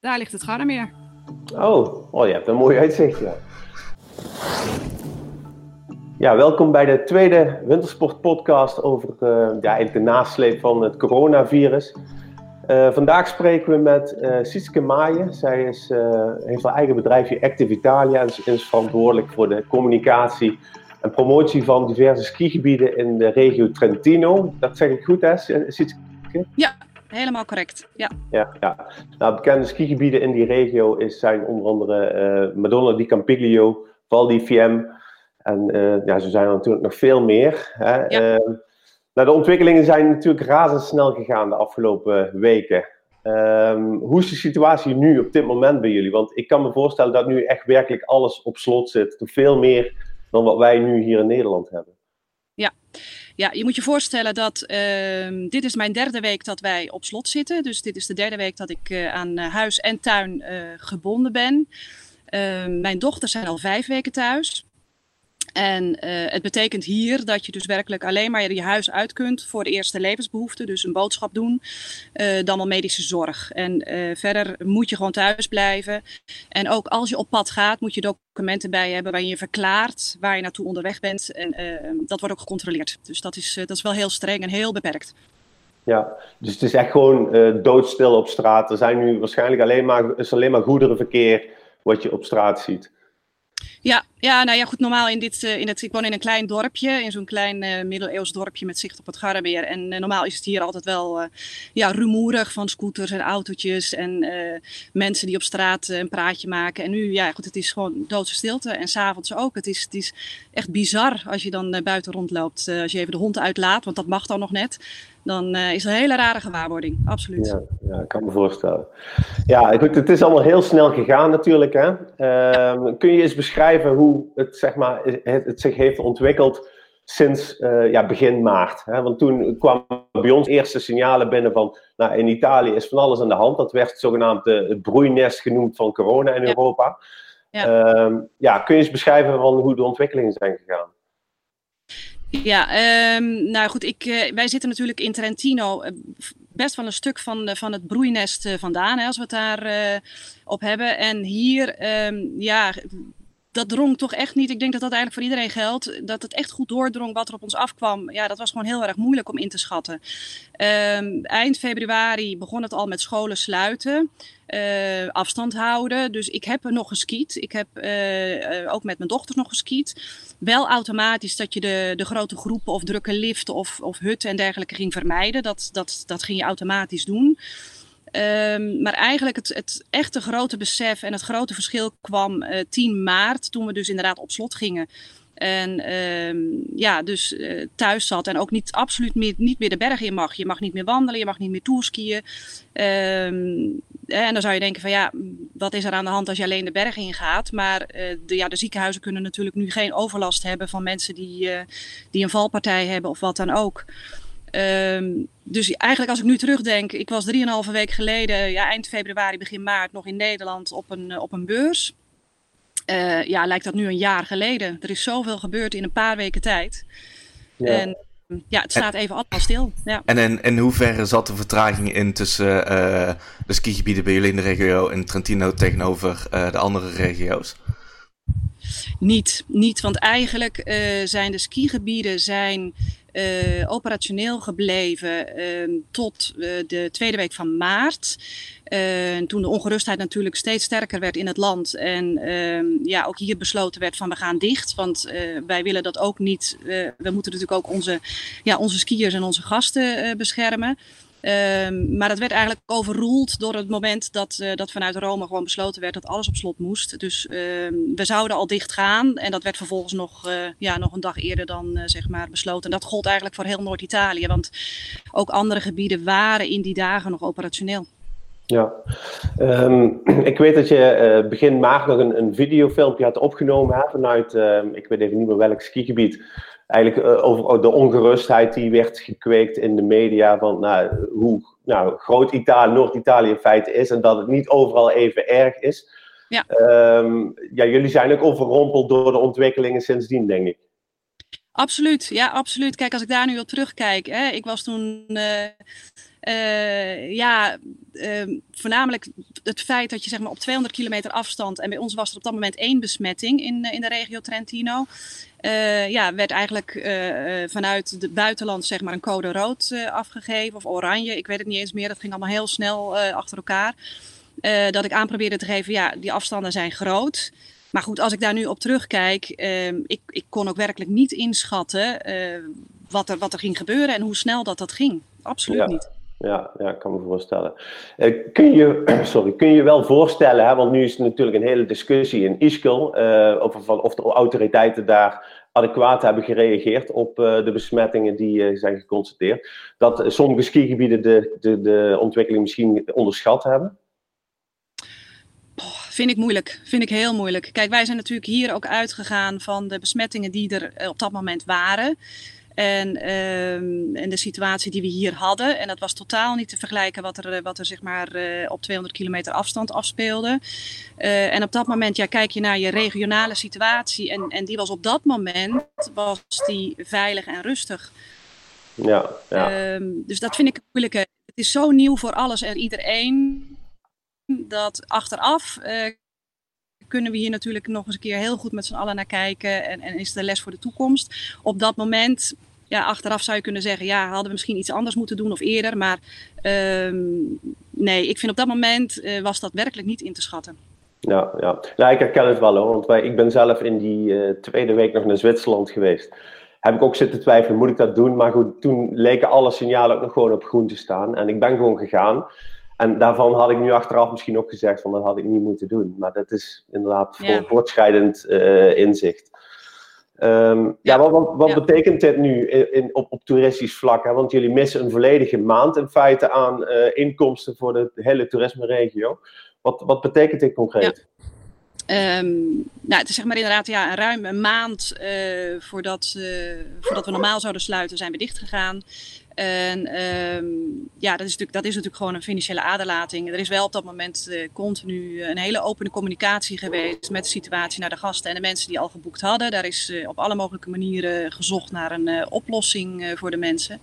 Daar ligt het Gardameer. Oh, oh, je hebt een mooi uitzicht, ja. Ja, welkom bij de tweede Wintersport podcast over uh, ja, eigenlijk de nasleep van het coronavirus. Uh, vandaag spreken we met uh, Sietske Maaien. Zij is, heeft haar eigen bedrijfje Active Italia en is verantwoordelijk voor de communicatie en promotie van diverse skigebieden in de regio Trentino. Dat zeg ik goed, hè, Sietske? Ja, helemaal correct. Ja. Ja, ja. Nou, bekende skigebieden in die regio is, zijn onder andere Madonna di Campiglio, Val di Fiemme. En uh, ja, zo zijn er natuurlijk nog veel meer. Hè. Ja. Uh, nou, de ontwikkelingen zijn natuurlijk razendsnel gegaan de afgelopen weken. Um, hoe is de situatie nu op dit moment bij jullie? Want ik kan me voorstellen dat nu echt werkelijk alles op slot zit. Veel meer dan wat wij nu hier in Nederland hebben. Ja, je moet je voorstellen dat uh, dit is mijn derde week dat wij op slot zitten. Dus dit is de derde week dat ik uh, aan huis en tuin uh, gebonden ben. Ehm, mijn dochters zijn al vijf weken thuis. En uh, het betekent hier dat je dus werkelijk alleen maar je huis uit kunt voor de eerste levensbehoeften. Dus een boodschap doen, uh, dan wel medische zorg. En uh, verder moet je gewoon thuis blijven. En ook als je op pad gaat, moet je documenten bij hebben waarin je verklaart waar je naartoe onderweg bent. En dat wordt ook gecontroleerd. Dus dat is, dat is wel heel streng en heel beperkt. Ja, dus het is echt gewoon doodstil op straat. Er zijn nu waarschijnlijk alleen maar, is alleen maar goederenverkeer wat je op straat ziet. Ja, ja, nou ja, goed, normaal in dit, uh, in het, ik woon in een klein dorpje, in zo'n klein uh, middeleeuws dorpje met zicht op het Garrebeer. En uh, normaal is het hier altijd wel ja, rumoerig van scooters en autootjes en mensen die op straat een praatje maken. En nu, ja, goed, het is gewoon doodse stilte en s'avonds ook. Het is, het is echt bizar als je dan buiten rondloopt, als je even de hond uitlaat, want dat mag dan nog net dan is er een hele rare gewaarwording. Absoluut. Ja, ja, ik kan me voorstellen. Ja, goed, het is allemaal heel snel gegaan natuurlijk. Hè? Uh, kun je eens beschrijven hoe het, zeg maar, het, het zich heeft ontwikkeld sinds uh, ja, begin maart? Hè? Want toen kwamen bij ons eerste signalen binnen van, nou, in Italië is van alles aan de hand. Dat werd zogenaamd het broeinest genoemd van corona in ja. Europa. Ja. Ehm, ja, kun je eens beschrijven van hoe de ontwikkelingen zijn gegaan? Ja, um, nou goed, ik, uh, wij zitten natuurlijk in Trentino uh, best wel een stuk van, van het broeinest vandaan, hè, als we het daar op hebben. En hier, um, ja, dat drong toch echt niet. Ik denk dat dat eigenlijk voor iedereen geldt. Dat het echt goed doordrong wat er op ons afkwam. Ja, dat was gewoon heel erg moeilijk om in te schatten. Um, eind februari begon het al met scholen sluiten. Uh, afstand houden. Dus ik heb nog geskiet. Ik heb uh, ook met mijn dochters nog geskiet. Wel automatisch dat je de, de grote groepen of drukke liften of, of hutten en dergelijke ging vermijden. Dat, dat, dat ging je automatisch doen. Um, maar eigenlijk het, het echte grote besef en het grote verschil kwam uh, 10 maart, toen we dus inderdaad op slot gingen. En um, ja, dus uh, thuis zat en ook niet, absoluut niet meer de bergen in mag. Je mag niet meer wandelen, je mag niet meer toerskiën. Um, en dan zou je denken van ja, wat is er aan de hand als je alleen de bergen ingaat? Maar uh, de, ja, de ziekenhuizen kunnen natuurlijk nu geen overlast hebben van mensen die, die een valpartij hebben of wat dan ook. Um, dus eigenlijk als ik nu terugdenk, ik was 3,5 week geleden, ja, eind februari, begin maart, nog in Nederland op een, op een beurs. Uh, ja, lijkt dat nu een jaar geleden. Er is zoveel gebeurd in een paar weken tijd. Ja. En ja, het staat even allemaal stil. Ja. En in, in hoeverre zat de vertraging in tussen uh, de skigebieden bij jullie in de regio in Trentino tegenover uh, de andere regio's? Niet, niet, want eigenlijk zijn de skigebieden zijn uh, operationeel gebleven uh, tot uh, de tweede week van maart. toen de ongerustheid natuurlijk steeds sterker werd in het land. En ehm, ja, ook hier besloten werd van we gaan dicht. Want wij willen dat ook niet. we moeten natuurlijk ook onze, ja, onze skiers en onze gasten beschermen. Um, maar dat werd eigenlijk overroeld door het moment dat, uh, dat vanuit Rome gewoon besloten werd dat alles op slot moest. Dus uh, we zouden al dicht gaan en dat werd vervolgens nog, uh, ja, nog een dag eerder dan eh, zeg maar besloten. En dat gold eigenlijk voor heel Noord-Italië, want ook andere gebieden waren in die dagen nog operationeel. Ja, um, ik weet dat je begin maart nog een, een videofilmpje had opgenomen vanuit, ehm, ik weet even niet meer welk skigebied eigenlijk uh, over de ongerustheid die werd gekweekt in de media van nou, hoe nou, groot Italië, Noord-Italië in feite is en dat het niet overal even erg is. Ja. Um, ja, jullie zijn ook overrompeld door de ontwikkelingen sindsdien, denk ik. Absoluut, ja, absoluut. Kijk, als ik daar nu op terugkijk, hè, ik was toen, uh, uh, ja, uh, voornamelijk het feit dat je zeg maar op 200 kilometer afstand, en bij ons was er op dat moment één besmetting in, in de regio Trentino, ja, werd eigenlijk vanuit het buitenland zeg maar een code rood afgegeven, of oranje, ik weet het niet eens meer, dat ging allemaal heel snel achter elkaar. dat ik aan probeerde te geven, ja, die afstanden zijn groot. Maar goed, als ik daar nu op terugkijk, uh, ik, ik kon ook werkelijk niet inschatten wat, er, wat er ging gebeuren en hoe snel dat dat ging. Absoluut niet. Ja, ja, kan me voorstellen. Uh, kun, je, sorry, kun je wel voorstellen, hè, want nu is natuurlijk een hele discussie in Ischel uh, over of de autoriteiten daar adequaat hebben gereageerd op de besmettingen die zijn geconstateerd. Dat sommige skigebieden de, de, de ontwikkeling misschien onderschat hebben? Vind ik moeilijk. Vind ik heel moeilijk. Kijk, wij zijn natuurlijk hier ook uitgegaan van de besmettingen die er eh, op dat moment waren. En, uh, en de situatie die we hier hadden. En dat was totaal niet te vergelijken wat er, eh, wat er zeg maar, uh, op 200 kilometer afstand afspeelde. Uh, en op dat moment ja, kijk je naar je regionale situatie. En, en die was op dat moment was die veilig en rustig. Ja, ja. Uh, dus dat vind ik moeilijk. Het is zo nieuw voor alles en iedereen dat achteraf uh, kunnen we hier natuurlijk nog eens een keer heel goed met z'n allen naar kijken. En, en is de les voor de toekomst. Op dat moment, ja, achteraf zou je kunnen zeggen, ja, hadden we misschien iets anders moeten doen of eerder. Maar uh, nee, ik vind op dat moment uh, was dat werkelijk niet in te schatten. Ja, ja. ik herken het wel hoor. Want wij, ik ben zelf in die uh, tweede week nog naar Zwitserland geweest. Heb ik ook zitten twijfelen, moet ik dat doen? Maar goed, toen leken alle signalen ook nog gewoon op groen te staan. En ik ben gewoon gegaan. En daarvan had ik nu achteraf misschien ook gezegd van dat had ik niet moeten doen. Maar dat is inderdaad ja. voortschrijdend uh, inzicht. Um, ja. ja. wat, wat, ja. betekent dit nu in, in, op, op toeristisch vlak? Hè? Want jullie missen een volledige maand in feite aan uh, inkomsten voor de hele toerisme-regio. Wat, wat betekent dit concreet? Um, nou, het is zeg maar inderdaad ja, ruim een maand uh, voordat, voordat we normaal zouden sluiten, zijn we dichtgegaan. En um, ja, dat is, natuurlijk, dat is natuurlijk gewoon een financiële aderlating. Er is wel op dat moment uh, continu een hele opene communicatie geweest met de situatie naar de gasten en de mensen die al geboekt hadden. Daar is uh, op alle mogelijke manieren gezocht naar een oplossing voor de mensen.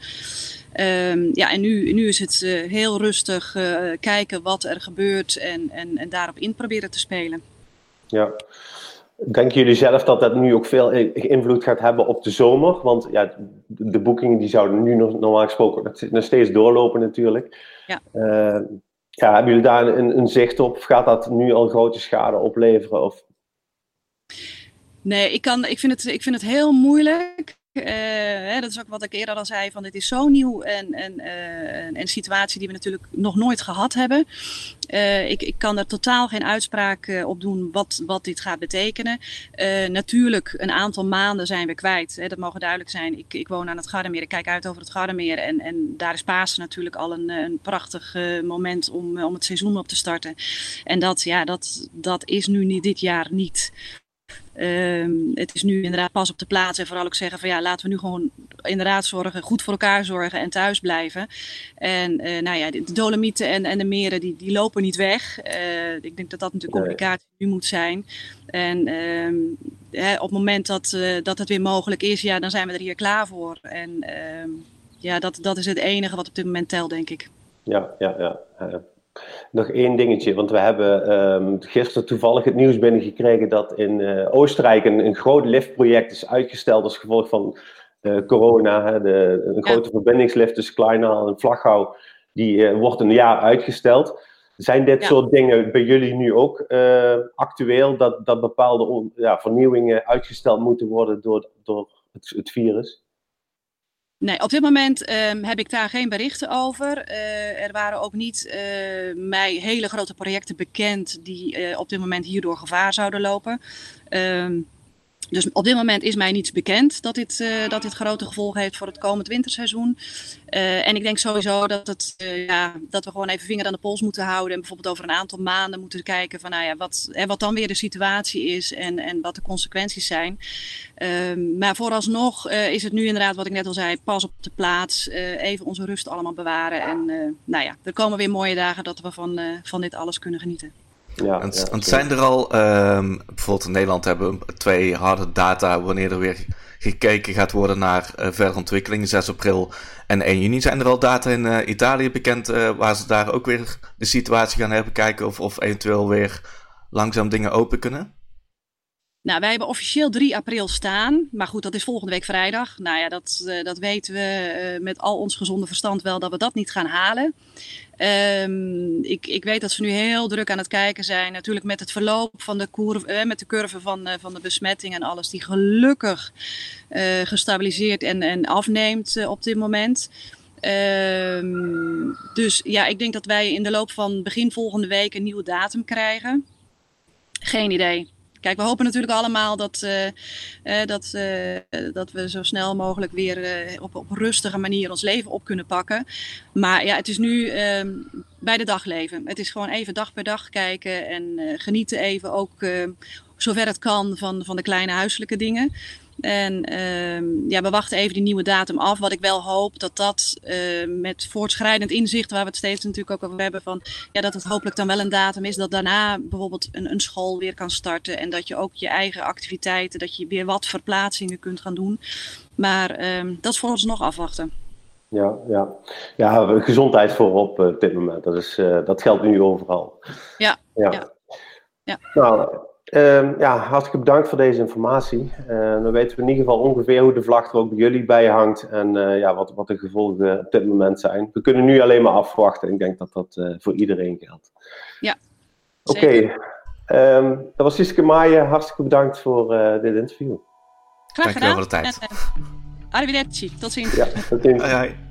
Um, ja, en nu, nu is het heel rustig kijken wat er gebeurt en, en, en daarop in proberen te spelen. Ja. Denken jullie zelf dat dat nu ook veel invloed gaat hebben op de zomer? Want ja, de boekingen die zouden nu nog, normaal gesproken nog steeds doorlopen natuurlijk. Ja. Uh, ja, hebben jullie daar een, een, zicht op? Of gaat dat nu al grote schade opleveren? Of... Nee, ik, kan, ik, vind het, ik vind het heel moeilijk. Uh, hè, dat is ook wat ik eerder al zei, van dit is zo nieuw en, en een situatie die we natuurlijk nog nooit gehad hebben. Uh, ik, ik kan er totaal geen uitspraak op doen wat, wat dit gaat betekenen. natuurlijk, een aantal maanden zijn we kwijt. Hè, dat mogen duidelijk zijn. Ik, ik woon aan het Gardameer, ik kijk uit over het Gardameer. En, en daar is Pasen natuurlijk al een, een prachtig moment om, om het seizoen op te starten. En dat, ja, dat, dat is nu niet, dit jaar niet. Um, het is nu inderdaad pas op de plaats en vooral ook zeggen van ja, laten we nu gewoon inderdaad zorgen, goed voor elkaar zorgen en thuis blijven. En uh, nou ja, de Dolomieten en, en de meren die, die lopen niet weg. Uh, ik denk dat dat natuurlijk communicatie nu moet zijn. En um, hè, op het moment dat, uh, dat het weer mogelijk is, ja, dan zijn we er hier klaar voor. En um, ja, dat, dat is het enige wat op dit moment telt, denk ik. Ja, ja, ja. Nog één dingetje, want we hebben um, gisteren toevallig het nieuws binnengekregen dat in uh, Oostenrijk een, een groot liftproject is uitgesteld als gevolg van uh, corona. Hè, de, een ja. grote verbindingslift tussen Kleinaal en Vlaghouw, die uh, wordt een jaar uitgesteld. Zijn dit ja. soort dingen bij jullie nu ook actueel, dat, dat bepaalde ja, vernieuwingen uitgesteld moeten worden door, door het, het virus? Nee, op dit moment um, heb ik daar geen berichten over. Uh, er waren ook niet uh, mij hele grote projecten bekend die uh, op dit moment hierdoor gevaar zouden lopen. Um, dus op dit moment is mij niets bekend dat dit, uh, dat dit grote gevolgen heeft voor het komend winterseizoen. Uh, en ik denk sowieso dat, het, uh, ja, dat we gewoon even vinger aan de pols moeten houden. En bijvoorbeeld over een aantal maanden moeten kijken van nou ja, wat, hè, wat dan weer de situatie is en, en wat de consequenties zijn. Uh, maar vooralsnog is het nu inderdaad wat ik net al zei, pas op de plaats. even onze rust allemaal bewaren. En nou ja, er komen weer mooie dagen dat we van, van dit alles kunnen genieten. Ja, en, ja, zijn er al, ehm, bijvoorbeeld in Nederland hebben we twee harde data wanneer er weer gekeken gaat worden naar uh, verdere ontwikkelingen, 6 april en 1 juni. Zijn er al data in uh, Italië bekend uh, waar ze daar ook weer de situatie gaan hebben kijken of, of eventueel weer langzaam dingen open kunnen? Nou, wij hebben officieel 3 april staan. Maar goed, dat is volgende week vrijdag. Nou ja, dat, uh, dat weten we uh, met al ons gezonde verstand wel dat we dat niet gaan halen. Um, ik, ik weet dat ze nu heel druk aan het kijken zijn. Natuurlijk met het verloop van de curve, eh, met de curve van, van de besmetting en alles. Die gelukkig gestabiliseerd en, en afneemt op dit moment. Um, dus ja, ik denk dat wij in de loop van begin volgende week een nieuwe datum krijgen. Geen idee. Kijk, we hopen natuurlijk allemaal dat, uh, uh, dat, uh, dat we zo snel mogelijk weer op, op rustige manier ons leven op kunnen pakken. Maar ja, het is nu ehm, bij de dag leven. Het is gewoon even dag per dag kijken en genieten even ook zover het kan van, van de kleine huiselijke dingen. En uh, ja, we wachten even die nieuwe datum af. Wat ik wel hoop dat dat uh, met voortschrijdend inzicht, waar we het steeds natuurlijk ook over hebben, van ja, dat het hopelijk dan wel een datum is dat daarna bijvoorbeeld een, een school weer kan starten. En dat je ook je eigen activiteiten, dat je weer wat verplaatsingen kunt gaan doen. Maar uh, dat is voor ons nog afwachten. Ja, ja. ja gezondheid voorop op dit moment. Dat, is, uh, dat geldt nu overal. Ja, ja. ja. ja. Nou, Uh, ja, hartstikke bedankt voor deze informatie. Uh, dan weten we in ieder geval ongeveer hoe de vlag er ook bij jullie bij hangt en uh, ja, wat, wat de gevolgen op dit moment zijn. We kunnen nu alleen maar afwachten. Ik denk dat dat uh, voor iedereen geldt. Ja. Oké. Okay. Um, dat was Siske Maaien. Hartstikke bedankt voor dit interview. Graag gedaan. Dankjewel voor de tijd. arrivederci. Tot ziens. Ja, tot ziens. Hoi, hoi.